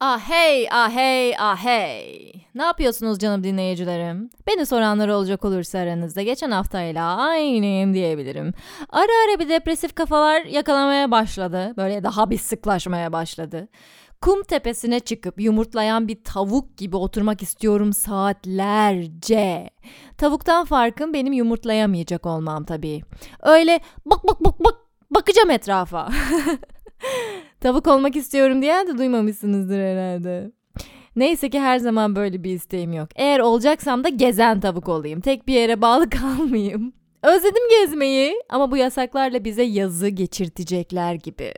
Ah hey, ah hey, ah hey. Ne yapıyorsunuz canım dinleyicilerim? Beni soranlar olacak olursa aranızda geçen haftayla aynıyım diyebilirim. Ara ara bir depresif kafalar yakalamaya başladı. Böyle daha bir sıklaşmaya başladı. Kum tepesine çıkıp yumurtlayan bir tavuk gibi oturmak istiyorum saatlerce. Tavuktan farkım benim yumurtlayamayacak olmam tabii. Öyle bak bak bak bak bakacağım etrafa. Tavuk olmak istiyorum diyen de duymamışsınızdır herhalde. Neyse ki her zaman böyle bir isteğim yok. Eğer olacaksam da gezen tavuk olayım. Tek bir yere bağlı kalmayayım. Özledim gezmeyi ama bu yasaklarla bize yazı geçirtecekler gibi.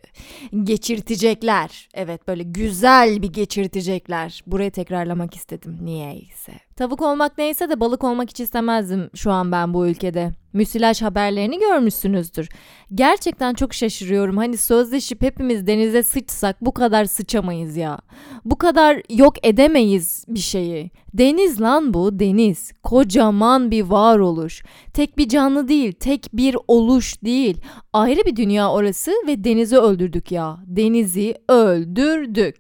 Geçirtecekler. Evet böyle güzel bir geçirtecekler. Burayı tekrarlamak istedim niyeyse. Tavuk olmak neyse de balık olmak hiç istemezdim şu an ben bu ülkede. Müsilaj haberlerini görmüşsünüzdür. Gerçekten çok şaşırıyorum. Hani sözleşip hepimiz denize sıçsak bu kadar sıçamayız ya. Bu kadar yok edemeyiz bir şeyi. Deniz lan bu deniz. Kocaman bir varoluş. Tek bir canlı değil, tek bir oluş değil. Ayrı bir dünya orası ve denizi öldürdük ya. Denizi öldürdük.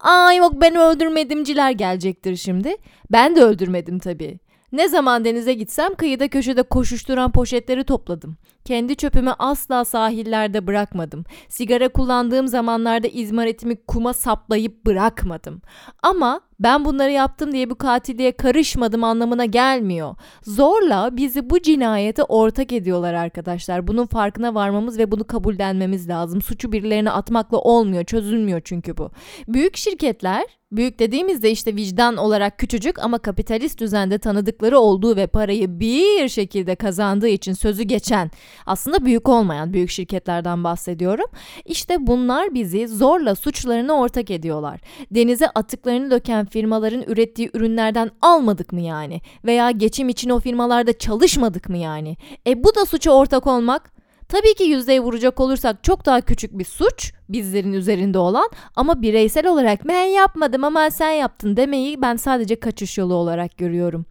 Ay yok ben öldürmedimciler gelecektir şimdi. Ben de öldürmedim tabii. Ne zaman denize gitsem kıyıda köşede koşuşturan poşetleri topladım. Kendi çöpümü asla sahillerde bırakmadım. Sigara kullandığım zamanlarda izmaritimi kuma saplayıp bırakmadım. Ama ben bunları yaptım diye bu katilliğe karışmadım anlamına gelmiyor. Zorla bizi bu cinayete ortak ediyorlar arkadaşlar. Bunun farkına varmamız ve bunu kabullenmemiz lazım. Suçu birilerine atmakla olmuyor, çözülmüyor çünkü bu. Büyük şirketler Büyük dediğimizde işte vicdan olarak küçücük ama kapitalist düzende tanıdıkları olduğu ve parayı bir şekilde kazandığı için sözü geçen aslında büyük olmayan büyük şirketlerden bahsediyorum. İşte bunlar bizi zorla suçlarına ortak ediyorlar. Denize atıklarını döken firmaların ürettiği ürünlerden almadık mı yani? Veya geçim için o firmalarda çalışmadık mı yani? E bu da suça ortak olmak. Tabii ki yüzdeye vuracak olursak çok daha küçük bir suç bizlerin üzerinde olan ama bireysel olarak ben yapmadım ama sen yaptın demeyi ben sadece kaçış yolu olarak görüyorum.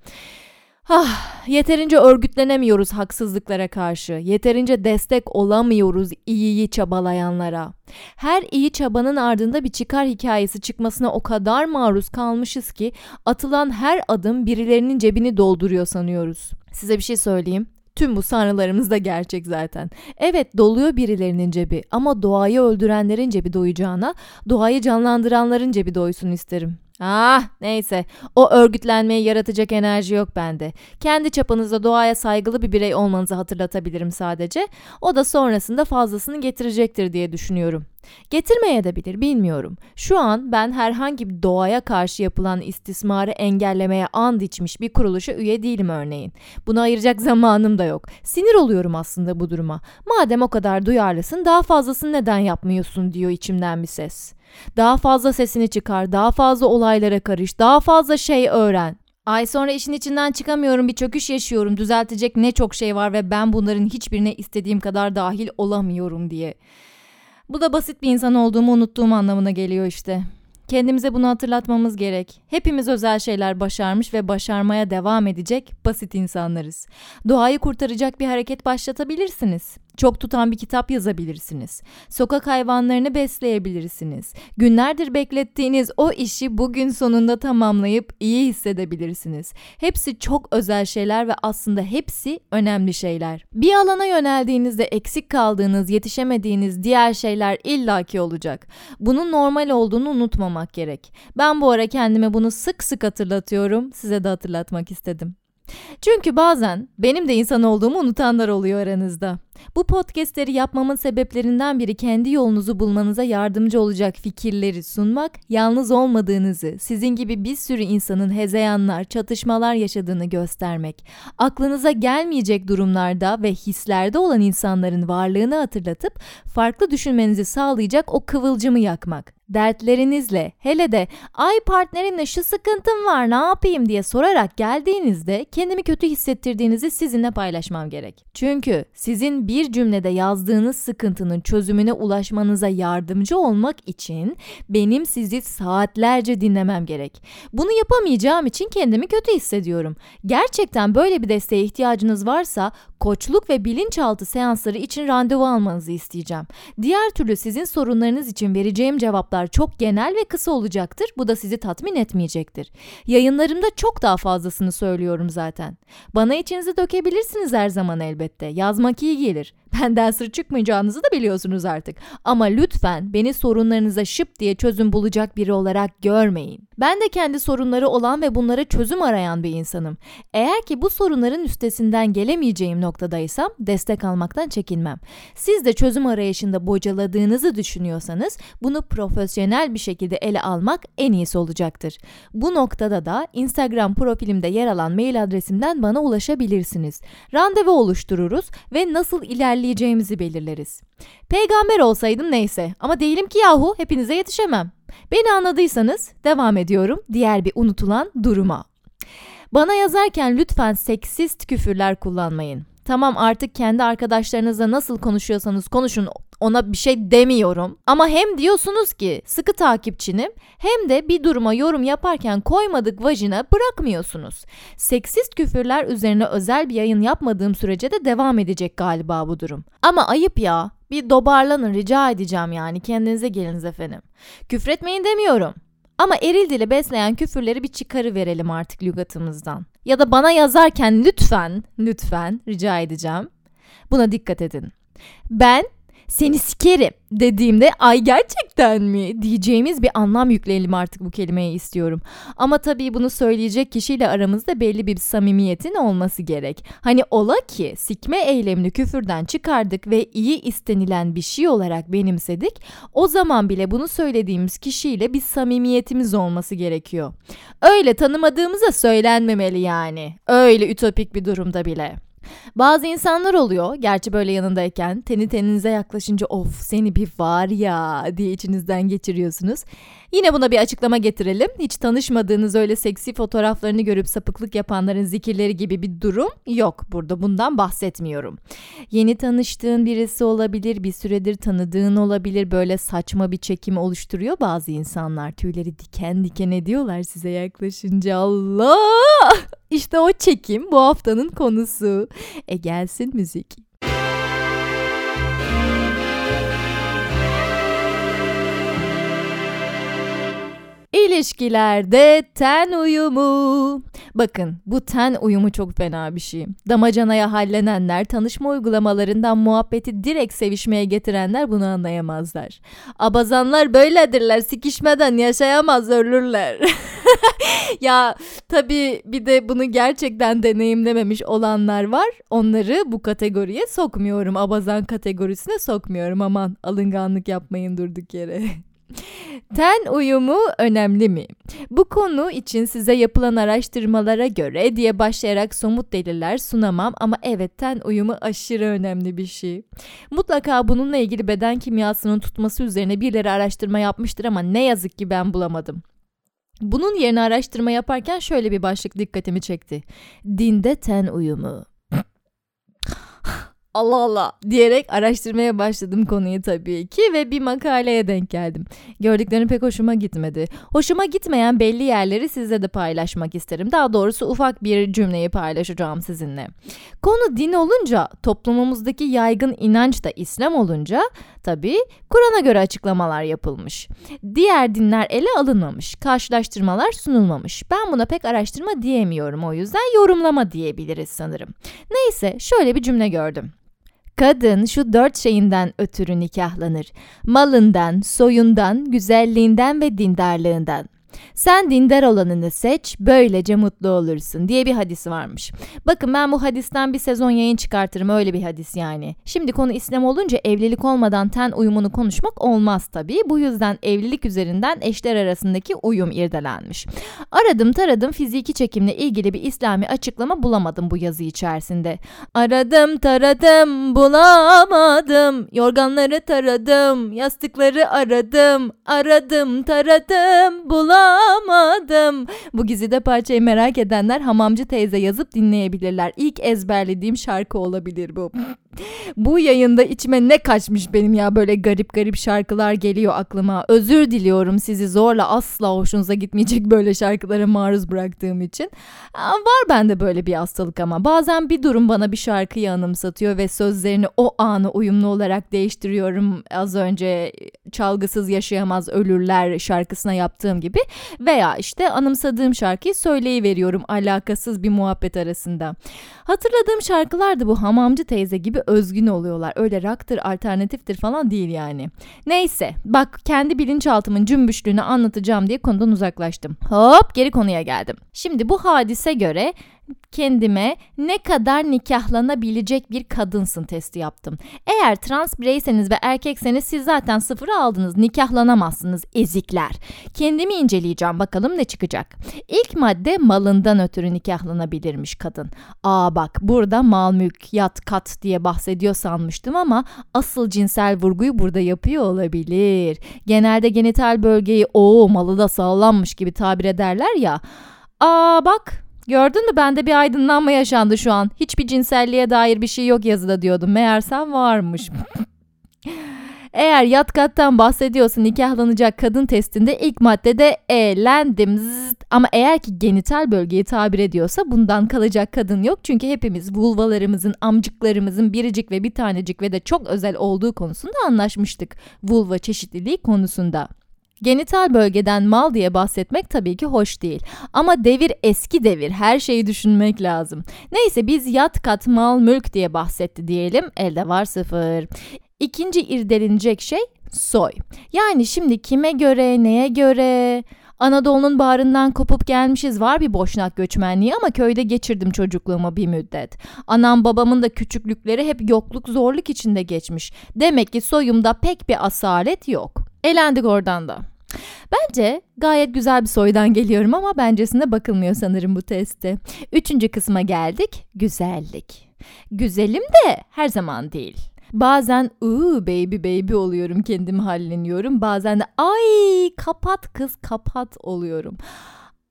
Ah, yeterince örgütlenemiyoruz haksızlıklara karşı. Yeterince destek olamıyoruz iyiyi çabalayanlara. Her iyi çabanın ardında bir çıkar hikayesi çıkmasına o kadar maruz kalmışız ki atılan her adım birilerinin cebini dolduruyor sanıyoruz. Size bir şey söyleyeyim. Tüm bu sanrılarımız da gerçek zaten. Evet doluyor birilerinin cebi ama doğayı öldürenlerin cebi doyacağına doğayı canlandıranların cebi doysun isterim. Ah neyse o örgütlenmeyi yaratacak enerji yok bende. Kendi çapınızda doğaya saygılı bir birey olmanızı hatırlatabilirim sadece. O da sonrasında fazlasını getirecektir diye düşünüyorum. Getirmeye de bilir bilmiyorum. Şu an ben herhangi bir doğaya karşı yapılan istismarı engellemeye and içmiş bir kuruluşa üye değilim örneğin. Buna ayıracak zamanım da yok. Sinir oluyorum aslında bu duruma. Madem o kadar duyarlısın daha fazlasını neden yapmıyorsun diyor içimden bir ses. Daha fazla sesini çıkar, daha fazla olaylara karış, daha fazla şey öğren. Ay sonra işin içinden çıkamıyorum, bir çöküş yaşıyorum, düzeltecek ne çok şey var ve ben bunların hiçbirine istediğim kadar dahil olamıyorum diye. Bu da basit bir insan olduğumu unuttuğum anlamına geliyor işte. Kendimize bunu hatırlatmamız gerek. Hepimiz özel şeyler başarmış ve başarmaya devam edecek basit insanlarız. Doğayı kurtaracak bir hareket başlatabilirsiniz. Çok tutan bir kitap yazabilirsiniz. Sokak hayvanlarını besleyebilirsiniz. Günlerdir beklettiğiniz o işi bugün sonunda tamamlayıp iyi hissedebilirsiniz. Hepsi çok özel şeyler ve aslında hepsi önemli şeyler. Bir alana yöneldiğinizde eksik kaldığınız, yetişemediğiniz diğer şeyler illaki olacak. Bunun normal olduğunu unutmamak gerek. Ben bu ara kendime bunu sık sık hatırlatıyorum. Size de hatırlatmak istedim. Çünkü bazen benim de insan olduğumu unutanlar oluyor aranızda. Bu podcastleri yapmamın sebeplerinden biri kendi yolunuzu bulmanıza yardımcı olacak fikirleri sunmak, yalnız olmadığınızı, sizin gibi bir sürü insanın hezeyanlar, çatışmalar yaşadığını göstermek, aklınıza gelmeyecek durumlarda ve hislerde olan insanların varlığını hatırlatıp farklı düşünmenizi sağlayacak o kıvılcımı yakmak dertlerinizle hele de ay partnerimle şu sıkıntım var ne yapayım diye sorarak geldiğinizde kendimi kötü hissettirdiğinizi sizinle paylaşmam gerek. Çünkü sizin bir cümlede yazdığınız sıkıntının çözümüne ulaşmanıza yardımcı olmak için benim sizi saatlerce dinlemem gerek. Bunu yapamayacağım için kendimi kötü hissediyorum. Gerçekten böyle bir desteğe ihtiyacınız varsa koçluk ve bilinçaltı seansları için randevu almanızı isteyeceğim. Diğer türlü sizin sorunlarınız için vereceğim cevaplar çok genel ve kısa olacaktır. Bu da sizi tatmin etmeyecektir. Yayınlarımda çok daha fazlasını söylüyorum zaten. Bana içinizi dökebilirsiniz her zaman elbette. Yazmak iyi gelir. Benden sır çıkmayacağınızı da biliyorsunuz artık. Ama lütfen beni sorunlarınıza şıp diye çözüm bulacak biri olarak görmeyin. Ben de kendi sorunları olan ve bunlara çözüm arayan bir insanım. Eğer ki bu sorunların üstesinden gelemeyeceğim noktadaysam destek almaktan çekinmem. Siz de çözüm arayışında bocaladığınızı düşünüyorsanız bunu profesyonel bir şekilde ele almak en iyisi olacaktır. Bu noktada da Instagram profilimde yer alan mail adresimden bana ulaşabilirsiniz. Randevu oluştururuz ve nasıl ilerleyeceğimizi belirleriz. Peygamber olsaydım neyse ama değilim ki yahu hepinize yetişemem. Beni anladıysanız devam ediyorum diğer bir unutulan duruma. Bana yazarken lütfen seksist küfürler kullanmayın. Tamam artık kendi arkadaşlarınızla nasıl konuşuyorsanız konuşun ona bir şey demiyorum. Ama hem diyorsunuz ki sıkı takipçinim hem de bir duruma yorum yaparken koymadık vajina bırakmıyorsunuz. Seksist küfürler üzerine özel bir yayın yapmadığım sürece de devam edecek galiba bu durum. Ama ayıp ya. Bir dobarlanın rica edeceğim yani kendinize geliniz efendim. Küfretmeyin demiyorum. Ama eril dili besleyen küfürleri bir çıkarı verelim artık lügatımızdan. Ya da bana yazarken lütfen, lütfen rica edeceğim. Buna dikkat edin. Ben seni sikerim dediğimde ay gerçekten mi diyeceğimiz bir anlam yükleyelim artık bu kelimeye istiyorum. Ama tabii bunu söyleyecek kişiyle aramızda belli bir samimiyetin olması gerek. Hani ola ki sikme eylemini küfürden çıkardık ve iyi istenilen bir şey olarak benimsedik. O zaman bile bunu söylediğimiz kişiyle bir samimiyetimiz olması gerekiyor. Öyle tanımadığımıza söylenmemeli yani. Öyle ütopik bir durumda bile. Bazı insanlar oluyor, gerçi böyle yanındayken teni teninize yaklaşınca of seni bir var ya diye içinizden geçiriyorsunuz. Yine buna bir açıklama getirelim. Hiç tanışmadığınız öyle seksi fotoğraflarını görüp sapıklık yapanların zikirleri gibi bir durum yok burada. Bundan bahsetmiyorum. Yeni tanıştığın birisi olabilir, bir süredir tanıdığın olabilir. Böyle saçma bir çekim oluşturuyor bazı insanlar. Tüyleri diken diken ediyorlar size yaklaşınca. Allah! İşte o çekim bu haftanın konusu. E gelsin müzik. İlişkilerde ten uyumu. Bakın bu ten uyumu çok fena bir şey. Damacanaya hallenenler, tanışma uygulamalarından muhabbeti direkt sevişmeye getirenler bunu anlayamazlar. Abazanlar böyledirler, sikişmeden yaşayamaz ölürler. ya tabii bir de bunu gerçekten deneyimlememiş olanlar var. Onları bu kategoriye sokmuyorum. Abazan kategorisine sokmuyorum. Aman alınganlık yapmayın durduk yere. Ten uyumu önemli mi? Bu konu için size yapılan araştırmalara göre diye başlayarak somut deliller sunamam ama evet ten uyumu aşırı önemli bir şey. Mutlaka bununla ilgili beden kimyasının tutması üzerine birileri araştırma yapmıştır ama ne yazık ki ben bulamadım. Bunun yerine araştırma yaparken şöyle bir başlık dikkatimi çekti. Dinde ten uyumu. Allah Allah diyerek araştırmaya başladım konuyu tabii ki ve bir makaleye denk geldim. Gördüklerim pek hoşuma gitmedi. Hoşuma gitmeyen belli yerleri sizle de paylaşmak isterim. Daha doğrusu ufak bir cümleyi paylaşacağım sizinle. Konu din olunca toplumumuzdaki yaygın inanç da İslam olunca tabii Kur'an'a göre açıklamalar yapılmış. Diğer dinler ele alınmamış, karşılaştırmalar sunulmamış. Ben buna pek araştırma diyemiyorum o yüzden yorumlama diyebiliriz sanırım. Neyse şöyle bir cümle gördüm. Kadın şu dört şeyinden ötürü nikahlanır. Malından, soyundan, güzelliğinden ve dindarlığından. Sen dindar olanını seç, böylece mutlu olursun diye bir hadisi varmış. Bakın ben bu hadisten bir sezon yayın çıkartırım öyle bir hadis yani. Şimdi konu İslam olunca evlilik olmadan ten uyumunu konuşmak olmaz tabii. Bu yüzden evlilik üzerinden eşler arasındaki uyum irdelenmiş. Aradım taradım fiziki çekimle ilgili bir İslami açıklama bulamadım bu yazı içerisinde. Aradım taradım bulamadım. Yorganları taradım, yastıkları aradım. Aradım taradım bulamadım bulamadım. Bu gizide parçayı merak edenler Hamamcı teyze yazıp dinleyebilirler. İlk ezberlediğim şarkı olabilir bu. Bu yayında içime ne kaçmış benim ya böyle garip garip şarkılar geliyor aklıma. Özür diliyorum sizi zorla asla hoşunuza gitmeyecek böyle şarkılara maruz bıraktığım için. Var bende böyle bir hastalık ama bazen bir durum bana bir şarkıyı anımsatıyor ve sözlerini o anı uyumlu olarak değiştiriyorum. Az önce çalgısız yaşayamaz ölürler şarkısına yaptığım gibi veya işte anımsadığım şarkıyı söyleyiveriyorum alakasız bir muhabbet arasında. Hatırladığım şarkılar da bu hamamcı teyze gibi özgün oluyorlar. Öyle raktır, alternatiftir falan değil yani. Neyse bak kendi bilinçaltımın cümbüşlüğünü anlatacağım diye konudan uzaklaştım. Hop geri konuya geldim. Şimdi bu hadise göre kendime ne kadar nikahlanabilecek bir kadınsın testi yaptım. Eğer trans bireyseniz ve erkekseniz siz zaten sıfırı aldınız. Nikahlanamazsınız ezikler. Kendimi inceleyeceğim bakalım ne çıkacak. İlk madde malından ötürü nikahlanabilirmiş kadın. Aa bak burada mal mülk yat kat diye bahsediyor sanmıştım ama asıl cinsel vurguyu burada yapıyor olabilir. Genelde genital bölgeyi o malı da sağlanmış gibi tabir ederler ya. Aa bak Gördün mü bende bir aydınlanma yaşandı şu an. Hiçbir cinselliğe dair bir şey yok yazıda diyordum. Meğersem varmış. Eğer yat kattan bahsediyorsa nikahlanacak kadın testinde ilk maddede eğlendim zzt. ama eğer ki genital bölgeyi tabir ediyorsa bundan kalacak kadın yok. Çünkü hepimiz vulvalarımızın, amcıklarımızın biricik ve bir tanecik ve de çok özel olduğu konusunda anlaşmıştık. Vulva çeşitliliği konusunda. Genital bölgeden mal diye bahsetmek tabii ki hoş değil. Ama devir eski devir. Her şeyi düşünmek lazım. Neyse biz yat kat mal mülk diye bahsetti diyelim. Elde var sıfır. İkinci irdelenecek şey soy. Yani şimdi kime göre, neye göre... Anadolu'nun bağrından kopup gelmişiz var bir boşnak göçmenliği ama köyde geçirdim çocukluğumu bir müddet. Anam babamın da küçüklükleri hep yokluk zorluk içinde geçmiş. Demek ki soyumda pek bir asalet yok. Elendik oradan da. Bence gayet güzel bir soydan geliyorum ama bencesine bakılmıyor sanırım bu testte. Üçüncü kısma geldik. Güzellik. Güzelim de her zaman değil. Bazen ıı baby baby oluyorum kendimi halleniyorum. Bazen de ay kapat kız kapat oluyorum.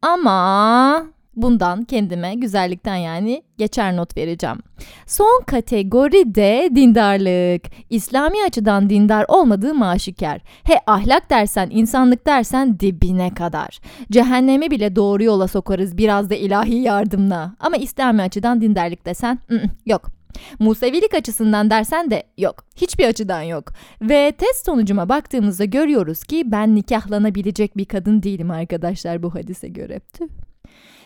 Ama Bundan kendime güzellikten yani geçer not vereceğim. Son kategori de dindarlık. İslami açıdan dindar olmadığım aşikar. He ahlak dersen, insanlık dersen dibine kadar. Cehennemi bile doğru yola sokarız biraz da ilahi yardımla. Ama İslami açıdan dindarlık desen yok. Musevilik açısından dersen de yok. Hiçbir açıdan yok. Ve test sonucuma baktığımızda görüyoruz ki ben nikahlanabilecek bir kadın değilim arkadaşlar bu hadise göre. Tüh.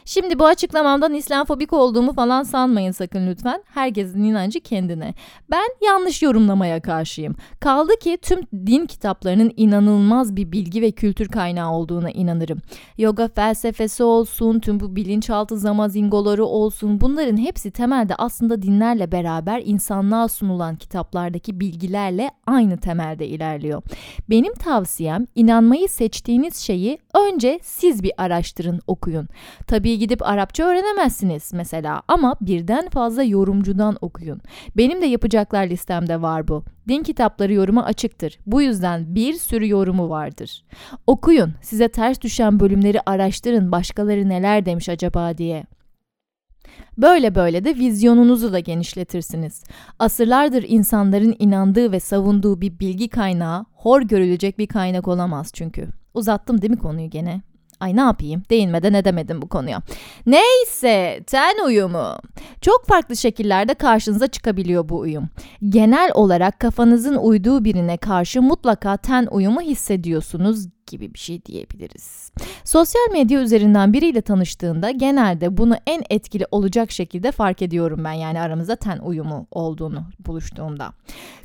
Şimdi bu açıklamamdan İslamfobik olduğumu falan sanmayın sakın lütfen. Herkesin inancı kendine. Ben yanlış yorumlamaya karşıyım. Kaldı ki tüm din kitaplarının inanılmaz bir bilgi ve kültür kaynağı olduğuna inanırım. Yoga felsefesi olsun, tüm bu bilinçaltı zamazingoları olsun bunların hepsi temelde aslında dinlerle beraber insanlığa sunulan kitaplardaki bilgilerle aynı temelde ilerliyor. Benim tavsiyem inanmayı seçtiğiniz şeyi önce siz bir araştırın, okuyun. Tabii gidip Arapça öğrenemezsiniz mesela ama birden fazla yorumcudan okuyun. Benim de yapacaklar listemde var bu. Din kitapları yoruma açıktır. Bu yüzden bir sürü yorumu vardır. Okuyun, size ters düşen bölümleri araştırın, başkaları neler demiş acaba diye. Böyle böyle de vizyonunuzu da genişletirsiniz. Asırlardır insanların inandığı ve savunduğu bir bilgi kaynağı hor görülecek bir kaynak olamaz çünkü. Uzattım değil mi konuyu gene? Ay ne yapayım değinmeden edemedim bu konuya. Neyse ten uyumu. Çok farklı şekillerde karşınıza çıkabiliyor bu uyum. Genel olarak kafanızın uyduğu birine karşı mutlaka ten uyumu hissediyorsunuz gibi bir şey diyebiliriz. Sosyal medya üzerinden biriyle tanıştığında genelde bunu en etkili olacak şekilde fark ediyorum ben yani aramızda ten uyumu olduğunu buluştuğumda.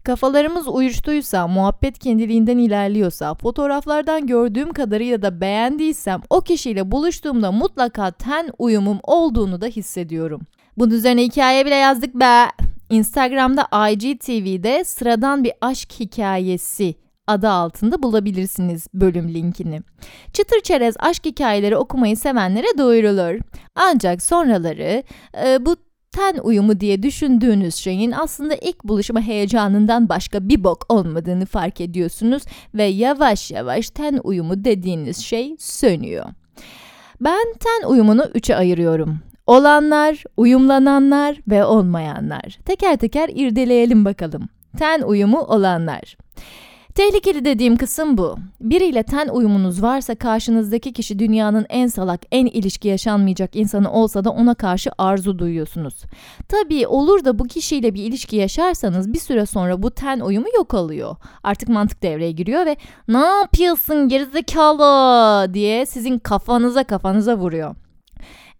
Kafalarımız uyuştuysa, muhabbet kendiliğinden ilerliyorsa, fotoğraflardan gördüğüm kadarıyla da beğendiysem o kişiyle buluştuğumda mutlaka ten uyumum olduğunu da hissediyorum. Bunun üzerine hikaye bile yazdık be. Instagram'da IGTV'de sıradan bir aşk hikayesi adı altında bulabilirsiniz bölüm linkini. Çıtır çerez aşk hikayeleri okumayı sevenlere duyurulur. Ancak sonraları e, bu ten uyumu diye düşündüğünüz şeyin aslında ilk buluşma heyecanından başka bir bok olmadığını fark ediyorsunuz ve yavaş yavaş ten uyumu dediğiniz şey sönüyor. Ben ten uyumunu üçe ayırıyorum. Olanlar, uyumlananlar ve olmayanlar. Teker teker irdeleyelim bakalım. Ten uyumu olanlar. Tehlikeli dediğim kısım bu. Biriyle ten uyumunuz varsa karşınızdaki kişi dünyanın en salak, en ilişki yaşanmayacak insanı olsa da ona karşı arzu duyuyorsunuz. Tabii olur da bu kişiyle bir ilişki yaşarsanız bir süre sonra bu ten uyumu yok oluyor. Artık mantık devreye giriyor ve ne yapıyorsun gerizekalı diye sizin kafanıza kafanıza vuruyor.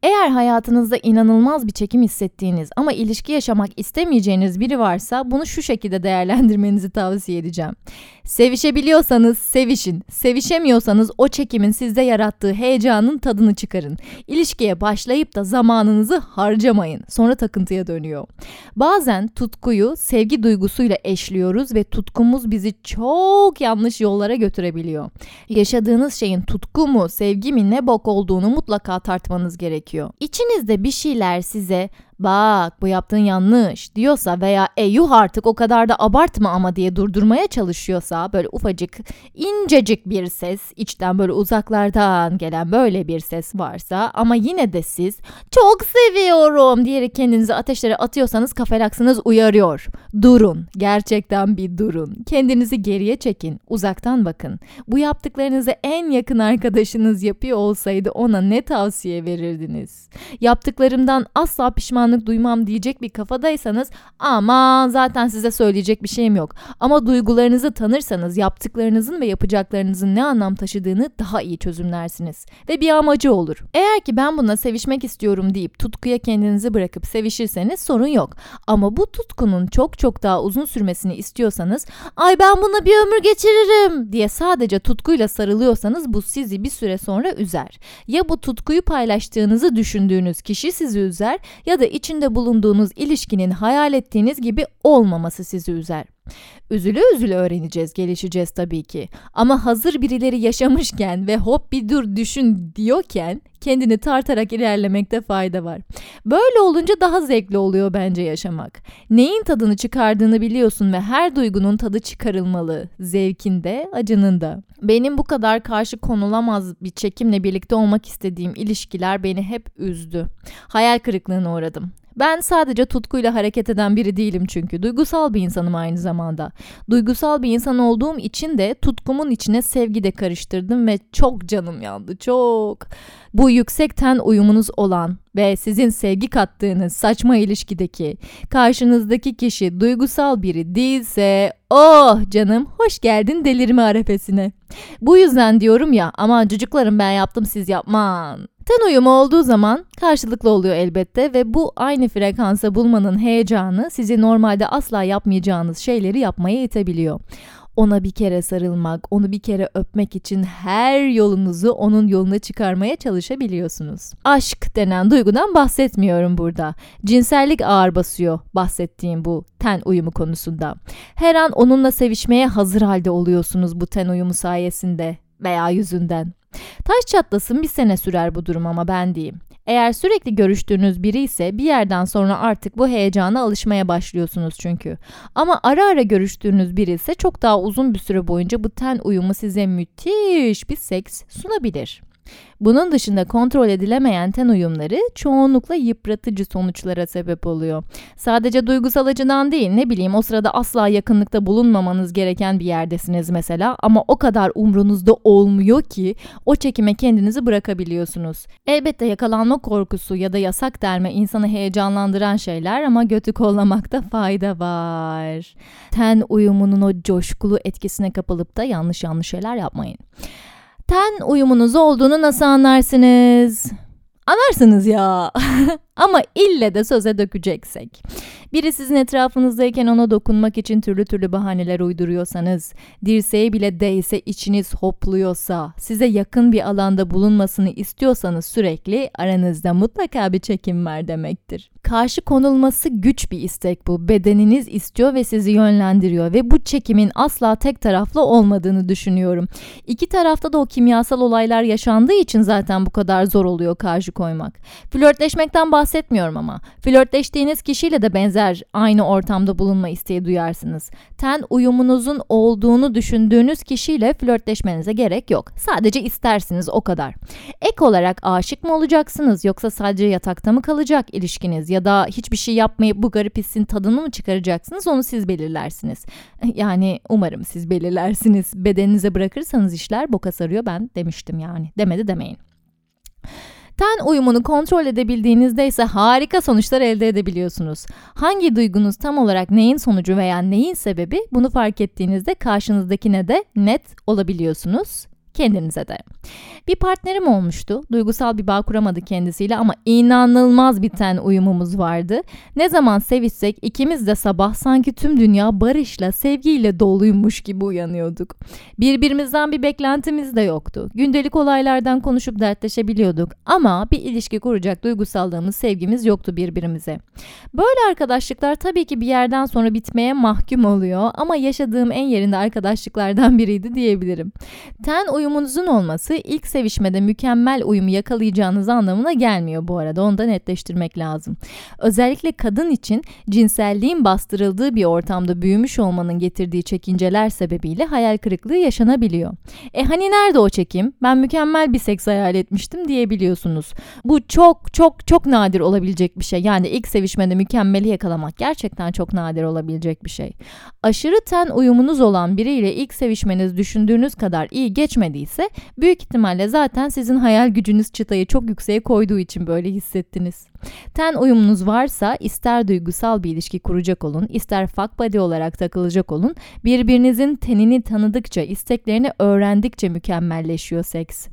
Eğer hayatınızda inanılmaz bir çekim hissettiğiniz ama ilişki yaşamak istemeyeceğiniz biri varsa bunu şu şekilde değerlendirmenizi tavsiye edeceğim. Sevişebiliyorsanız sevişin. Sevişemiyorsanız o çekimin sizde yarattığı heyecanın tadını çıkarın. İlişkiye başlayıp da zamanınızı harcamayın. Sonra takıntıya dönüyor. Bazen tutkuyu sevgi duygusuyla eşliyoruz ve tutkumuz bizi çok yanlış yollara götürebiliyor. Yaşadığınız şeyin tutku mu, sevgi mi ne bok olduğunu mutlaka tartmanız gerekiyor. İçinizde bir şeyler size bak bu yaptığın yanlış diyorsa veya e yuh artık o kadar da abartma ama diye durdurmaya çalışıyorsa böyle ufacık incecik bir ses içten böyle uzaklardan gelen böyle bir ses varsa ama yine de siz çok seviyorum diyerek kendinizi ateşlere atıyorsanız kafelaksınız uyarıyor. Durun gerçekten bir durun kendinizi geriye çekin uzaktan bakın bu yaptıklarınızı en yakın arkadaşınız yapıyor olsaydı ona ne tavsiye verirdiniz? Yaptıklarımdan asla pişman pişmanlık duymam diyecek bir kafadaysanız aman zaten size söyleyecek bir şeyim yok. Ama duygularınızı tanırsanız yaptıklarınızın ve yapacaklarınızın ne anlam taşıdığını daha iyi çözümlersiniz. Ve bir amacı olur. Eğer ki ben buna sevişmek istiyorum deyip tutkuya kendinizi bırakıp sevişirseniz sorun yok. Ama bu tutkunun çok çok daha uzun sürmesini istiyorsanız ay ben buna bir ömür geçiririm diye sadece tutkuyla sarılıyorsanız bu sizi bir süre sonra üzer. Ya bu tutkuyu paylaştığınızı düşündüğünüz kişi sizi üzer ya da içinde bulunduğunuz ilişkinin hayal ettiğiniz gibi olmaması sizi üzer. Üzülü üzülü öğreneceğiz, gelişeceğiz tabii ki. Ama hazır birileri yaşamışken ve hop bir dur düşün diyorken kendini tartarak ilerlemekte fayda var. Böyle olunca daha zevkli oluyor bence yaşamak. Neyin tadını çıkardığını biliyorsun ve her duygunun tadı çıkarılmalı. Zevkinde, acının da. Benim bu kadar karşı konulamaz bir çekimle birlikte olmak istediğim ilişkiler beni hep üzdü. Hayal kırıklığına uğradım. Ben sadece tutkuyla hareket eden biri değilim çünkü. Duygusal bir insanım aynı zamanda. Duygusal bir insan olduğum için de tutkumun içine sevgi de karıştırdım ve çok canım yandı. Çok. Bu yüksek ten uyumunuz olan ve sizin sevgi kattığınız saçma ilişkideki karşınızdaki kişi duygusal biri değilse oh canım hoş geldin delirme arefesine. Bu yüzden diyorum ya aman çocuklarım ben yaptım siz yapman. Ten uyumu olduğu zaman karşılıklı oluyor elbette ve bu aynı frekansa bulmanın heyecanı sizi normalde asla yapmayacağınız şeyleri yapmaya itebiliyor. Ona bir kere sarılmak, onu bir kere öpmek için her yolunuzu onun yoluna çıkarmaya çalışabiliyorsunuz. Aşk denen duygudan bahsetmiyorum burada. Cinsellik ağır basıyor bahsettiğim bu ten uyumu konusunda. Her an onunla sevişmeye hazır halde oluyorsunuz bu ten uyumu sayesinde veya yüzünden. Taş çatlasın bir sene sürer bu durum ama ben diyeyim. Eğer sürekli görüştüğünüz biri ise bir yerden sonra artık bu heyecana alışmaya başlıyorsunuz çünkü. Ama ara ara görüştüğünüz biri ise çok daha uzun bir süre boyunca bu ten uyumu size müthiş bir seks sunabilir. Bunun dışında kontrol edilemeyen ten uyumları çoğunlukla yıpratıcı sonuçlara sebep oluyor. Sadece duygusal açıdan değil ne bileyim o sırada asla yakınlıkta bulunmamanız gereken bir yerdesiniz mesela ama o kadar umrunuzda olmuyor ki o çekime kendinizi bırakabiliyorsunuz. Elbette yakalanma korkusu ya da yasak derme insanı heyecanlandıran şeyler ama götü kollamakta fayda var. Ten uyumunun o coşkulu etkisine kapılıp da yanlış yanlış şeyler yapmayın ten uyumunuz olduğunu nasıl anlarsınız? Anlarsınız ya. Ama ille de söze dökeceksek. Biri sizin etrafınızdayken ona dokunmak için türlü türlü bahaneler uyduruyorsanız, dirseğe bile değse içiniz hopluyorsa, size yakın bir alanda bulunmasını istiyorsanız sürekli aranızda mutlaka bir çekim var demektir. Karşı konulması güç bir istek bu. Bedeniniz istiyor ve sizi yönlendiriyor ve bu çekimin asla tek taraflı olmadığını düşünüyorum. İki tarafta da o kimyasal olaylar yaşandığı için zaten bu kadar zor oluyor karşı koymak. Flörtleşmekten bahsediyorum bahsetmiyorum ama. Flörtleştiğiniz kişiyle de benzer aynı ortamda bulunma isteği duyarsınız. Ten uyumunuzun olduğunu düşündüğünüz kişiyle flörtleşmenize gerek yok. Sadece istersiniz o kadar. Ek olarak aşık mı olacaksınız yoksa sadece yatakta mı kalacak ilişkiniz ya da hiçbir şey yapmayıp bu garip hissin tadını mı çıkaracaksınız onu siz belirlersiniz. Yani umarım siz belirlersiniz. Bedeninize bırakırsanız işler boka sarıyor ben demiştim yani. Demedi demeyin. Ten uyumunu kontrol edebildiğinizde ise harika sonuçlar elde edebiliyorsunuz. Hangi duygunuz tam olarak neyin sonucu veya neyin sebebi bunu fark ettiğinizde karşınızdakine de net olabiliyorsunuz kendinize de. Bir partnerim olmuştu. Duygusal bir bağ kuramadı kendisiyle ama inanılmaz biten uyumumuz vardı. Ne zaman sevişsek ikimiz de sabah sanki tüm dünya barışla, sevgiyle doluymuş gibi uyanıyorduk. Birbirimizden bir beklentimiz de yoktu. Gündelik olaylardan konuşup dertleşebiliyorduk ama bir ilişki kuracak duygusallığımız, sevgimiz yoktu birbirimize. Böyle arkadaşlıklar tabii ki bir yerden sonra bitmeye mahkum oluyor ama yaşadığım en yerinde arkadaşlıklardan biriydi diyebilirim. Ten uyumunuzun olması ilk sevişmede mükemmel uyumu yakalayacağınız anlamına gelmiyor bu arada. Onu da netleştirmek lazım. Özellikle kadın için cinselliğin bastırıldığı bir ortamda büyümüş olmanın getirdiği çekinceler sebebiyle hayal kırıklığı yaşanabiliyor. E hani nerede o çekim? Ben mükemmel bir seks hayal etmiştim diyebiliyorsunuz. Bu çok çok çok nadir olabilecek bir şey. Yani ilk sevişmede mükemmeli yakalamak gerçekten çok nadir olabilecek bir şey. Aşırı ten uyumunuz olan biriyle ilk sevişmeniz düşündüğünüz kadar iyi geçmediyse büyük ihtimalle zaten sizin hayal gücünüz çıtayı çok yükseğe koyduğu için böyle hissettiniz. Ten uyumunuz varsa ister duygusal bir ilişki kuracak olun, ister fuck buddy olarak takılacak olun, birbirinizin tenini tanıdıkça, isteklerini öğrendikçe mükemmelleşiyor seks.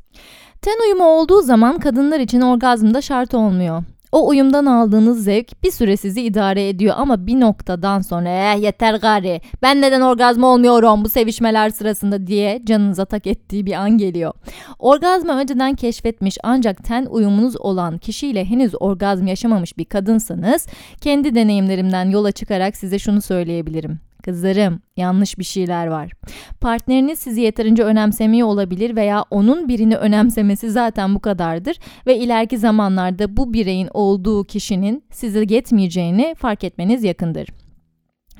Ten uyumu olduğu zaman kadınlar için orgazm da şart olmuyor. O uyumdan aldığınız zevk bir süre sizi idare ediyor ama bir noktadan sonra eh yeter gari ben neden orgazm olmuyorum bu sevişmeler sırasında diye canınıza tak ettiği bir an geliyor. Orgazmı önceden keşfetmiş ancak ten uyumunuz olan kişiyle henüz orgazm yaşamamış bir kadınsanız kendi deneyimlerimden yola çıkarak size şunu söyleyebilirim. Kızlarım, yanlış bir şeyler var. Partneriniz sizi yeterince önemsemiyor olabilir veya onun birini önemsemesi zaten bu kadardır ve ileriki zamanlarda bu bireyin olduğu kişinin size yetmeyeceğini fark etmeniz yakındır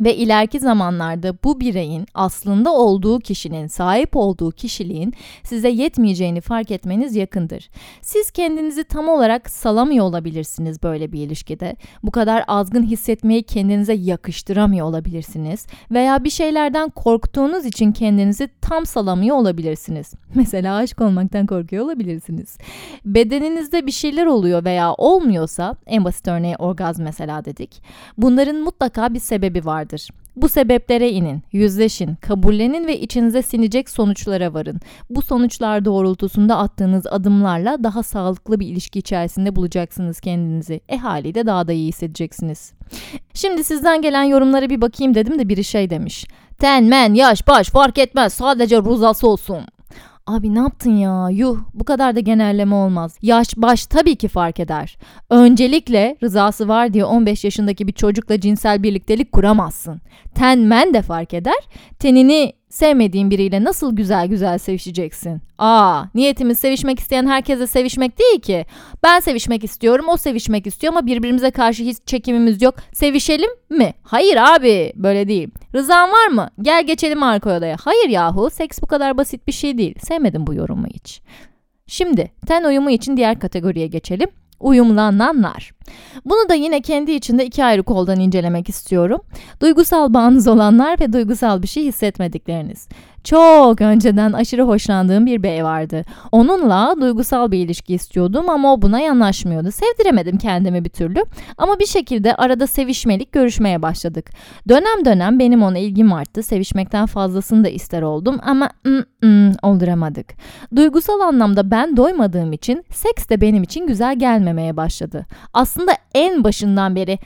ve ileriki zamanlarda bu bireyin aslında olduğu kişinin sahip olduğu kişiliğin size yetmeyeceğini fark etmeniz yakındır. Siz kendinizi tam olarak salamıyor olabilirsiniz böyle bir ilişkide. Bu kadar azgın hissetmeyi kendinize yakıştıramıyor olabilirsiniz veya bir şeylerden korktuğunuz için kendinizi tam salamıyor olabilirsiniz. Mesela aşk olmaktan korkuyor olabilirsiniz. Bedeninizde bir şeyler oluyor veya olmuyorsa en basit örneği orgazm mesela dedik. Bunların mutlaka bir sebebi vardır vardır. Bu sebeplere inin, yüzleşin, kabullenin ve içinize sinecek sonuçlara varın. Bu sonuçlar doğrultusunda attığınız adımlarla daha sağlıklı bir ilişki içerisinde bulacaksınız kendinizi. E haliyle daha da iyi hissedeceksiniz. Şimdi sizden gelen yorumlara bir bakayım dedim de biri şey demiş. Ten, men, yaş, baş fark etmez sadece ruzası olsun. Abi ne yaptın ya? Yuh bu kadar da genelleme olmaz. Yaş baş tabii ki fark eder. Öncelikle rızası var diye 15 yaşındaki bir çocukla cinsel birliktelik kuramazsın. Ten men de fark eder. Tenini Sevmediğin biriyle nasıl güzel güzel sevişeceksin? Aa, niyetimiz sevişmek isteyen herkese sevişmek değil ki. Ben sevişmek istiyorum, o sevişmek istiyor ama birbirimize karşı hiç çekimimiz yok. Sevişelim mi? Hayır abi, böyle değil. Rızan var mı? Gel geçelim arka odaya. Hayır yahu, seks bu kadar basit bir şey değil. Sevmedim bu yorumu hiç. Şimdi ten uyumu için diğer kategoriye geçelim uyumlananlar. Bunu da yine kendi içinde iki ayrı koldan incelemek istiyorum. Duygusal bağınız olanlar ve duygusal bir şey hissetmedikleriniz. Çok önceden aşırı hoşlandığım bir bey vardı. Onunla duygusal bir ilişki istiyordum ama o buna yanaşmıyordu. Sevdiremedim kendimi bir türlü. Ama bir şekilde arada sevişmelik görüşmeye başladık. Dönem dönem benim ona ilgim arttı. Sevişmekten fazlasını da ister oldum ama mm, mm, olduramadık. Duygusal anlamda ben doymadığım için seks de benim için güzel gelmemeye başladı. Aslında en başından beri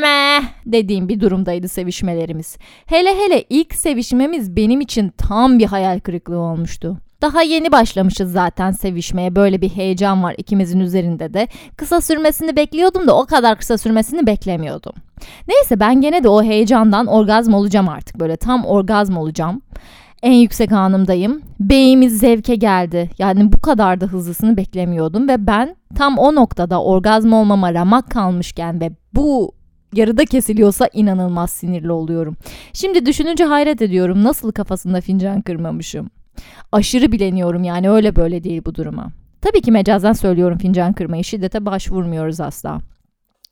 meh dediğim bir durumdaydı sevişmelerimiz. Hele hele ilk sevişmemiz benim için tam tam bir hayal kırıklığı olmuştu. Daha yeni başlamışız zaten sevişmeye. Böyle bir heyecan var ikimizin üzerinde de. Kısa sürmesini bekliyordum da o kadar kısa sürmesini beklemiyordum. Neyse ben gene de o heyecandan orgazm olacağım artık. Böyle tam orgazm olacağım. En yüksek anımdayım. Beyimiz zevke geldi. Yani bu kadar da hızlısını beklemiyordum ve ben tam o noktada orgazm olmama ramak kalmışken ve bu yarıda kesiliyorsa inanılmaz sinirli oluyorum. Şimdi düşününce hayret ediyorum nasıl kafasında fincan kırmamışım. Aşırı bileniyorum yani öyle böyle değil bu duruma. Tabii ki mecazen söylüyorum fincan kırmayı şiddete başvurmuyoruz asla.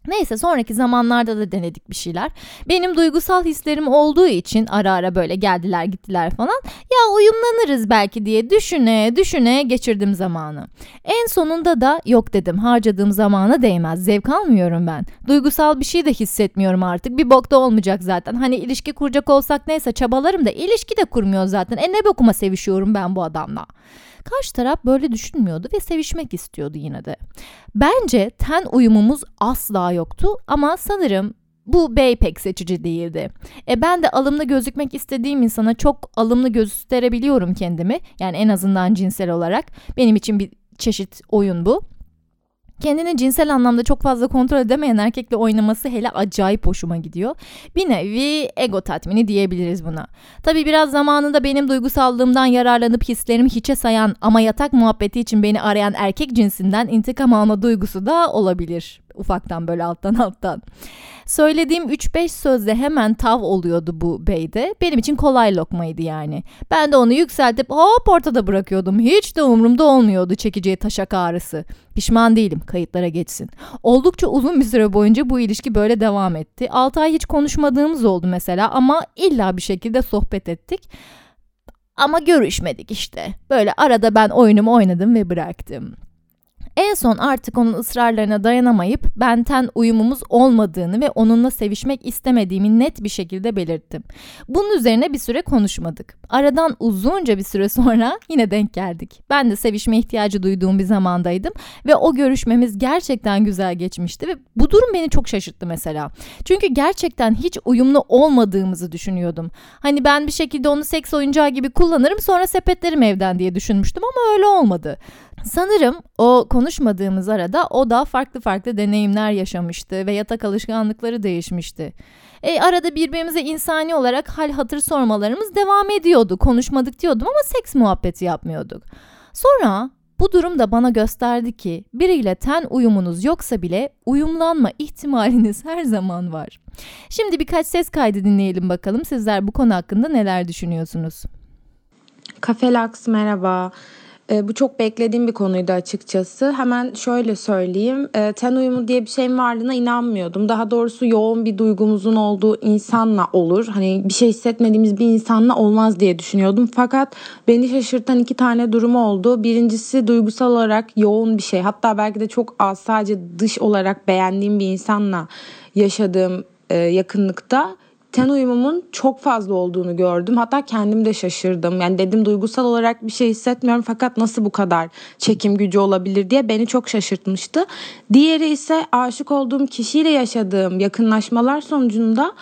Neyse sonraki zamanlarda da denedik bir şeyler. Benim duygusal hislerim olduğu için ara ara böyle geldiler gittiler falan. Ya uyumlanırız belki diye düşüne düşüne geçirdim zamanı. En sonunda da yok dedim harcadığım zamana değmez. Zevk almıyorum ben. Duygusal bir şey de hissetmiyorum artık. Bir bokta olmayacak zaten. Hani ilişki kuracak olsak neyse çabalarım da ilişki de kurmuyor zaten. E ne bokuma sevişiyorum ben bu adamla. Karşı taraf böyle düşünmüyordu ve sevişmek istiyordu yine de. Bence ten uyumumuz asla yoktu ama sanırım bu bey pek seçici değildi. E ben de alımlı gözükmek istediğim insana çok alımlı gösterebiliyorum kendimi. Yani en azından cinsel olarak. Benim için bir çeşit oyun bu. Kendini cinsel anlamda çok fazla kontrol edemeyen erkekle oynaması hele acayip hoşuma gidiyor. Bir nevi ego tatmini diyebiliriz buna. Tabi biraz zamanında benim duygusallığımdan yararlanıp hislerimi hiçe sayan ama yatak muhabbeti için beni arayan erkek cinsinden intikam alma duygusu da olabilir. Ufaktan böyle alttan alttan. Söylediğim 3-5 sözle hemen tav oluyordu bu beyde. Benim için kolay lokmaydı yani. Ben de onu yükseltip hop ortada bırakıyordum. Hiç de umurumda olmuyordu çekeceği taşak ağrısı. Pişman değilim kayıtlara geçsin. Oldukça uzun bir süre boyunca bu ilişki böyle devam etti. 6 ay hiç konuşmadığımız oldu mesela ama illa bir şekilde sohbet ettik. Ama görüşmedik işte. Böyle arada ben oyunumu oynadım ve bıraktım. En son artık onun ısrarlarına dayanamayıp benten uyumumuz olmadığını ve onunla sevişmek istemediğimi net bir şekilde belirttim. Bunun üzerine bir süre konuşmadık. Aradan uzunca bir süre sonra yine denk geldik. Ben de sevişme ihtiyacı duyduğum bir zamandaydım ve o görüşmemiz gerçekten güzel geçmişti ve bu durum beni çok şaşırttı mesela. Çünkü gerçekten hiç uyumlu olmadığımızı düşünüyordum. Hani ben bir şekilde onu seks oyuncağı gibi kullanırım sonra sepetlerim evden diye düşünmüştüm ama öyle olmadı. Sanırım o konuşmadığımız arada o da farklı farklı deneyimler yaşamıştı ve yatak alışkanlıkları değişmişti. E, arada birbirimize insani olarak hal hatır sormalarımız devam ediyordu. Konuşmadık diyordum ama seks muhabbeti yapmıyorduk. Sonra bu durum da bana gösterdi ki biriyle ten uyumunuz yoksa bile uyumlanma ihtimaliniz her zaman var. Şimdi birkaç ses kaydı dinleyelim bakalım sizler bu konu hakkında neler düşünüyorsunuz? Kafelax merhaba. E, bu çok beklediğim bir konuydu açıkçası. Hemen şöyle söyleyeyim. E, ten uyumu diye bir şeyin varlığına inanmıyordum. Daha doğrusu yoğun bir duygumuzun olduğu insanla olur. Hani bir şey hissetmediğimiz bir insanla olmaz diye düşünüyordum. Fakat beni şaşırtan iki tane durum oldu. Birincisi duygusal olarak yoğun bir şey. Hatta belki de çok az sadece dış olarak beğendiğim bir insanla yaşadığım e, yakınlıkta ten uyumumun çok fazla olduğunu gördüm. Hatta kendim de şaşırdım. Yani dedim duygusal olarak bir şey hissetmiyorum fakat nasıl bu kadar çekim gücü olabilir diye beni çok şaşırtmıştı. Diğeri ise aşık olduğum kişiyle yaşadığım yakınlaşmalar sonucunda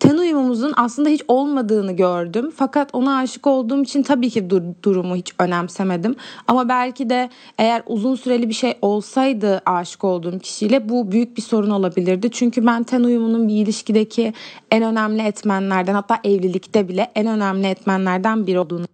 ten uyumumuzun aslında hiç olmadığını gördüm. Fakat ona aşık olduğum için tabii ki dur- durumu hiç önemsemedim. Ama belki de eğer uzun süreli bir şey olsaydı aşık olduğum kişiyle bu büyük bir sorun olabilirdi. Çünkü ben ten uyumunun bir ilişkideki en önemli etmenlerden hatta evlilikte bile en önemli etmenlerden biri olduğunu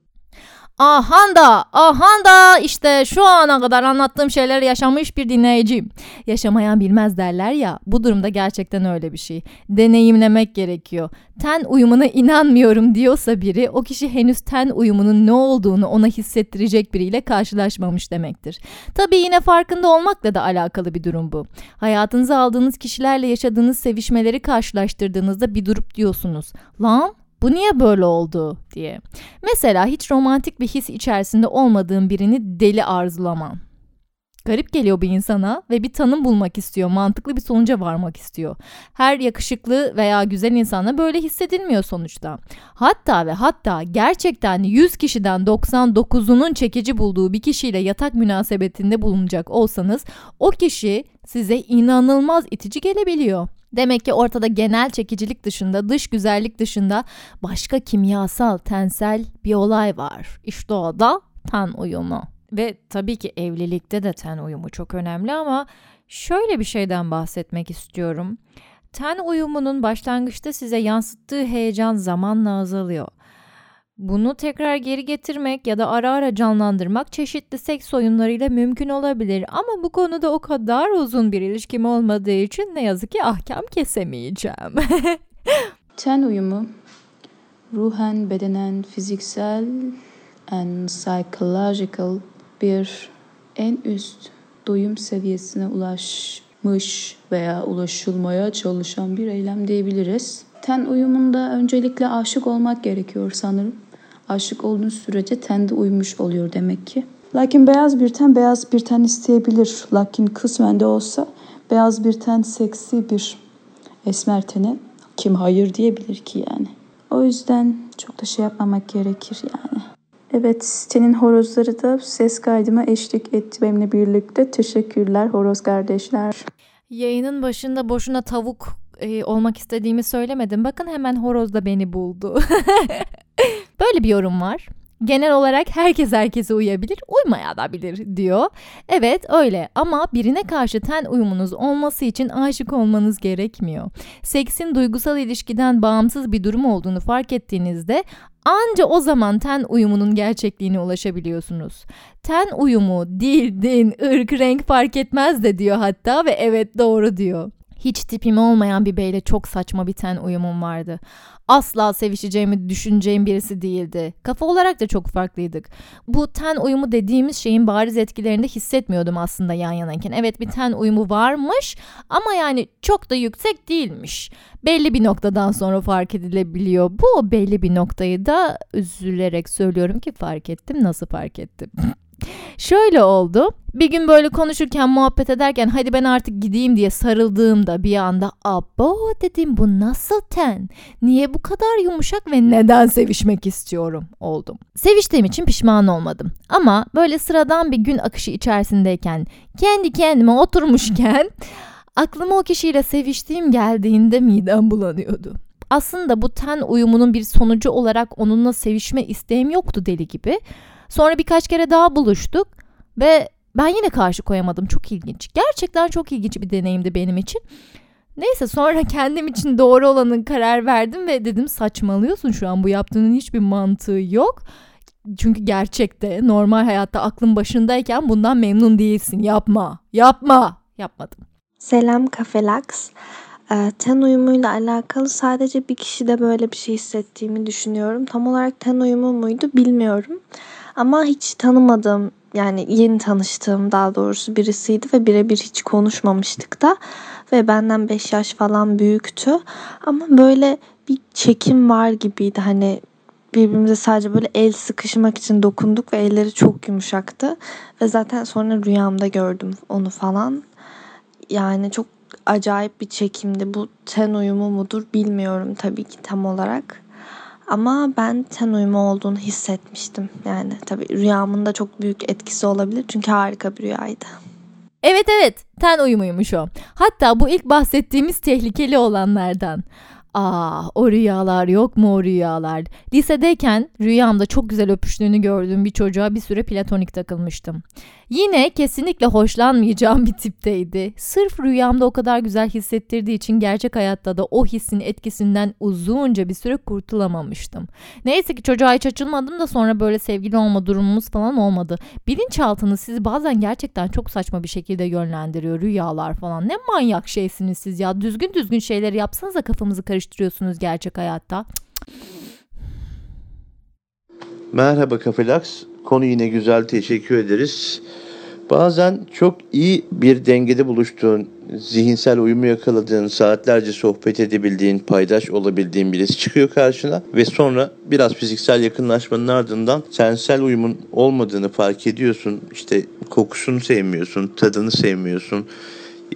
Ahanda, ahanda işte şu ana kadar anlattığım şeyler yaşamış bir dinleyiciyim. Yaşamayan bilmez derler ya bu durumda gerçekten öyle bir şey. Deneyimlemek gerekiyor. Ten uyumuna inanmıyorum diyorsa biri o kişi henüz ten uyumunun ne olduğunu ona hissettirecek biriyle karşılaşmamış demektir. Tabii yine farkında olmakla da alakalı bir durum bu. Hayatınıza aldığınız kişilerle yaşadığınız sevişmeleri karşılaştırdığınızda bir durup diyorsunuz. Lan bu niye böyle oldu diye. Mesela hiç romantik bir his içerisinde olmadığın birini deli arzulaman. Garip geliyor bir insana ve bir tanım bulmak istiyor, mantıklı bir sonuca varmak istiyor. Her yakışıklı veya güzel insana böyle hissedilmiyor sonuçta. Hatta ve hatta gerçekten 100 kişiden 99'unun çekici bulduğu bir kişiyle yatak münasebetinde bulunacak olsanız o kişi size inanılmaz itici gelebiliyor. Demek ki ortada genel çekicilik dışında, dış güzellik dışında başka kimyasal, tensel bir olay var. İşte o da ten uyumu. Ve tabii ki evlilikte de ten uyumu çok önemli ama şöyle bir şeyden bahsetmek istiyorum. Ten uyumunun başlangıçta size yansıttığı heyecan zamanla azalıyor. Bunu tekrar geri getirmek ya da ara ara canlandırmak çeşitli seks oyunlarıyla mümkün olabilir ama bu konuda o kadar uzun bir ilişkim olmadığı için ne yazık ki ahkam kesemeyeceğim. Ten uyumu ruhen, bedenen, fiziksel and psychological bir en üst doyum seviyesine ulaşmış veya ulaşılmaya çalışan bir eylem diyebiliriz. Ten uyumunda öncelikle aşık olmak gerekiyor sanırım. Aşık olduğunuz sürece ten de uymuş oluyor demek ki. Lakin beyaz bir ten beyaz bir ten isteyebilir. Lakin kısmen de olsa beyaz bir ten seksi bir esmer tene kim hayır diyebilir ki yani. O yüzden çok da şey yapmamak gerekir yani. Evet, senin horozları da ses kaydıma eşlik etti benimle birlikte. Teşekkürler horoz kardeşler. Yayının başında boşuna tavuk e, olmak istediğimi söylemedim. Bakın hemen horoz da beni buldu. Böyle bir yorum var. Genel olarak herkes herkese uyabilir, uymaya da bilir diyor. Evet öyle ama birine karşı ten uyumunuz olması için aşık olmanız gerekmiyor. Seksin duygusal ilişkiden bağımsız bir durum olduğunu fark ettiğinizde Anca o zaman ten uyumunun gerçekliğine ulaşabiliyorsunuz. Ten uyumu dil, din, ırk, renk fark etmez de diyor hatta ve evet doğru diyor. Hiç tipim olmayan bir beyle çok saçma bir ten uyumum vardı. Asla sevişeceğimi düşüneceğim birisi değildi. Kafa olarak da çok farklıydık. Bu ten uyumu dediğimiz şeyin bariz etkilerini de hissetmiyordum aslında yan yanayken. Evet bir ten uyumu varmış ama yani çok da yüksek değilmiş. Belli bir noktadan sonra fark edilebiliyor. Bu belli bir noktayı da üzülerek söylüyorum ki fark ettim. Nasıl fark ettim? Şöyle oldu. Bir gün böyle konuşurken muhabbet ederken hadi ben artık gideyim diye sarıldığımda bir anda abo dedim bu nasıl ten? Niye bu kadar yumuşak ve neden sevişmek istiyorum oldum. Seviştiğim için pişman olmadım. Ama böyle sıradan bir gün akışı içerisindeyken kendi kendime oturmuşken aklıma o kişiyle seviştiğim geldiğinde midem bulanıyordu. Aslında bu ten uyumunun bir sonucu olarak onunla sevişme isteğim yoktu deli gibi. Sonra birkaç kere daha buluştuk ve ben yine karşı koyamadım. Çok ilginç. Gerçekten çok ilginç bir deneyimdi benim için. Neyse sonra kendim için doğru olanın karar verdim ve dedim saçmalıyorsun şu an bu yaptığının hiçbir mantığı yok. Çünkü gerçekte normal hayatta aklın başındayken bundan memnun değilsin. Yapma. Yapma. Yapmadım. Selam Kafelax. Ee, ten uyumuyla alakalı sadece bir kişide böyle bir şey hissettiğimi düşünüyorum. Tam olarak ten uyumu muydu bilmiyorum. Ama hiç tanımadığım yani yeni tanıştığım daha doğrusu birisiydi ve birebir hiç konuşmamıştık da ve benden 5 yaş falan büyüktü. Ama böyle bir çekim var gibiydi hani birbirimize sadece böyle el sıkışmak için dokunduk ve elleri çok yumuşaktı. Ve zaten sonra rüyamda gördüm onu falan. Yani çok acayip bir çekimdi. Bu ten uyumu mudur bilmiyorum tabii ki tam olarak. Ama ben ten uyumu olduğunu hissetmiştim. Yani tabii rüyamın da çok büyük etkisi olabilir. Çünkü harika bir rüyaydı. Evet evet ten uyumuymuş o. Hatta bu ilk bahsettiğimiz tehlikeli olanlardan. Ah o rüyalar yok mu o rüyalar? Lisedeyken rüyamda çok güzel öpüştüğünü gördüğüm bir çocuğa bir süre platonik takılmıştım. Yine kesinlikle hoşlanmayacağım bir tipteydi. Sırf rüyamda o kadar güzel hissettirdiği için gerçek hayatta da o hissin etkisinden uzunca bir süre kurtulamamıştım. Neyse ki çocuğa hiç açılmadım da sonra böyle sevgili olma durumumuz falan olmadı. Bilinçaltınız sizi bazen gerçekten çok saçma bir şekilde yönlendiriyor rüyalar falan. Ne manyak şeysiniz siz ya. Düzgün düzgün şeyleri yapsanıza kafamızı karıştırıyorsunuz gerçek hayatta. Merhaba Kafelax. Konu yine güzel teşekkür ederiz. Bazen çok iyi bir dengede buluştuğun, zihinsel uyumu yakaladığın, saatlerce sohbet edebildiğin, paydaş olabildiğin birisi çıkıyor karşına ve sonra biraz fiziksel yakınlaşmanın ardından sensel uyumun olmadığını fark ediyorsun. İşte kokusunu sevmiyorsun, tadını sevmiyorsun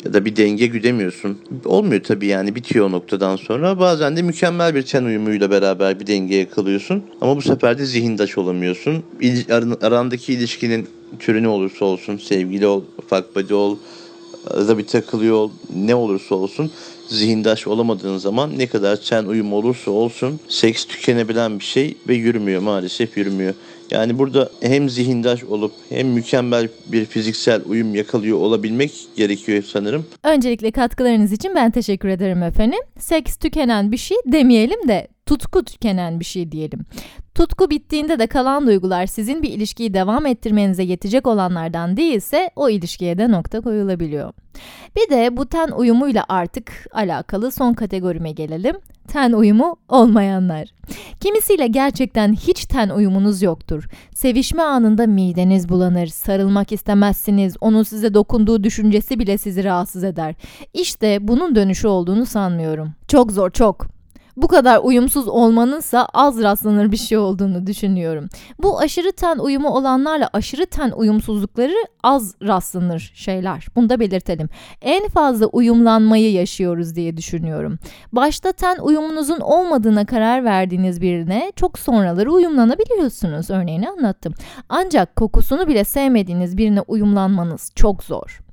ya da bir denge güdemiyorsun. Olmuyor tabii yani bitiyor o noktadan sonra. Bazen de mükemmel bir ten uyumuyla beraber bir denge yakalıyorsun. Ama bu sefer de zihindaş olamıyorsun. Arandaki ilişkinin türü ne olursa olsun, sevgili ol, ufak body ol, arada bir takılıyor ol, ne olursa olsun zihindaş olamadığın zaman ne kadar ten uyum olursa olsun seks tükenebilen bir şey ve yürümüyor maalesef yürümüyor. Yani burada hem zihindaş olup hem mükemmel bir fiziksel uyum yakalıyor olabilmek gerekiyor sanırım. Öncelikle katkılarınız için ben teşekkür ederim efendim. Seks tükenen bir şey demeyelim de tutku tükenen bir şey diyelim. Tutku bittiğinde de kalan duygular sizin bir ilişkiyi devam ettirmenize yetecek olanlardan değilse o ilişkiye de nokta koyulabiliyor. Bir de bu ten uyumuyla artık alakalı son kategorime gelelim. Ten uyumu olmayanlar. Kimisiyle gerçekten hiç ten uyumunuz yoktur. Sevişme anında mideniz bulanır, sarılmak istemezsiniz, onun size dokunduğu düşüncesi bile sizi rahatsız eder. İşte bunun dönüşü olduğunu sanmıyorum. Çok zor, çok bu kadar uyumsuz olmanınsa az rastlanır bir şey olduğunu düşünüyorum. Bu aşırı ten uyumu olanlarla aşırı ten uyumsuzlukları az rastlanır şeyler. Bunu da belirtelim. En fazla uyumlanmayı yaşıyoruz diye düşünüyorum. Başta ten uyumunuzun olmadığına karar verdiğiniz birine çok sonraları uyumlanabiliyorsunuz. Örneğini anlattım. Ancak kokusunu bile sevmediğiniz birine uyumlanmanız çok zor.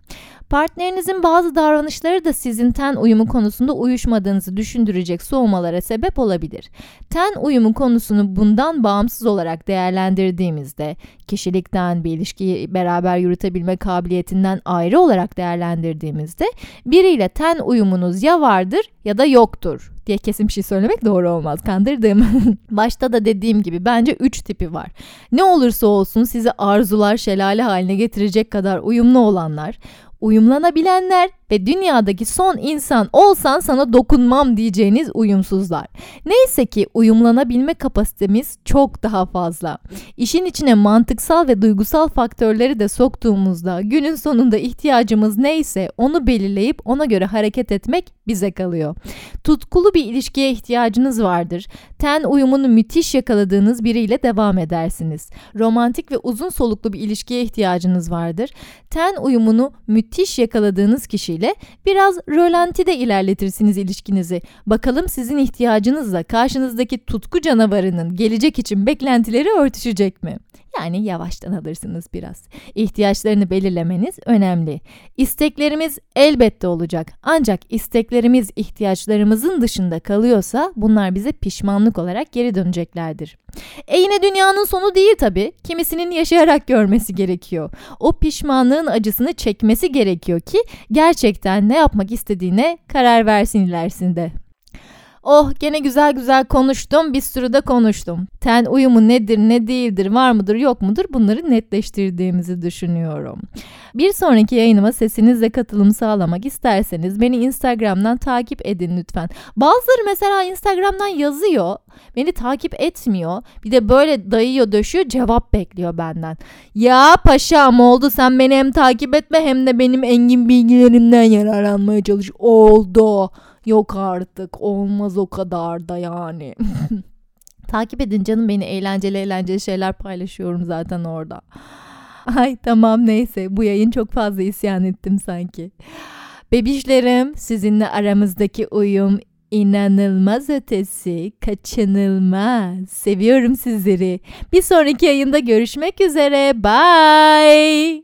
Partnerinizin bazı davranışları da sizin ten uyumu konusunda uyuşmadığınızı düşündürecek soğumalara sebep olabilir. Ten uyumu konusunu bundan bağımsız olarak değerlendirdiğimizde, kişilikten, bir ilişkiyi beraber yürütebilme kabiliyetinden ayrı olarak değerlendirdiğimizde biriyle ten uyumunuz ya vardır ya da yoktur diye kesin bir şey söylemek doğru olmaz. Kandırdım. Başta da dediğim gibi bence 3 tipi var. Ne olursa olsun sizi arzular şelale haline getirecek kadar uyumlu olanlar, uyumlanabilenler ve dünyadaki son insan olsan sana dokunmam diyeceğiniz uyumsuzlar. Neyse ki uyumlanabilme kapasitemiz çok daha fazla. İşin içine mantıksal ve duygusal faktörleri de soktuğumuzda günün sonunda ihtiyacımız neyse onu belirleyip ona göre hareket etmek bize kalıyor. Tutkulu bir ilişkiye ihtiyacınız vardır. Ten uyumunu müthiş yakaladığınız biriyle devam edersiniz. Romantik ve uzun soluklu bir ilişkiye ihtiyacınız vardır. Ten uyumunu müthiş yakaladığınız kişiyle ile biraz rölantide ilerletirsiniz ilişkinizi. Bakalım sizin ihtiyacınızla karşınızdaki tutku canavarının gelecek için beklentileri örtüşecek mi? Yani yavaştan alırsınız biraz. İhtiyaçlarını belirlemeniz önemli. İsteklerimiz elbette olacak. Ancak isteklerimiz ihtiyaçlarımızın dışında kalıyorsa bunlar bize pişmanlık olarak geri döneceklerdir. E yine dünyanın sonu değil tabi. Kimisinin yaşayarak görmesi gerekiyor. O pişmanlığın acısını çekmesi gerekiyor ki gerçekten ne yapmak istediğine karar versin ilerisinde. Oh gene güzel güzel konuştum bir sürü de konuştum. Ten uyumu nedir ne değildir var mıdır yok mudur bunları netleştirdiğimizi düşünüyorum. Bir sonraki yayınıma sesinizle katılım sağlamak isterseniz beni Instagram'dan takip edin lütfen. Bazıları mesela Instagram'dan yazıyor beni takip etmiyor bir de böyle dayıyor döşüyor cevap bekliyor benden. Ya paşam oldu sen beni hem takip etme hem de benim engin bilgilerimden yararlanmaya çalış oldu. Yok artık olmaz o kadar da yani. Takip edin canım beni eğlenceli eğlenceli şeyler paylaşıyorum zaten orada. Ay tamam neyse bu yayın çok fazla isyan ettim sanki. Bebişlerim sizinle aramızdaki uyum inanılmaz ötesi, kaçınılmaz. Seviyorum sizleri. Bir sonraki yayında görüşmek üzere. Bye.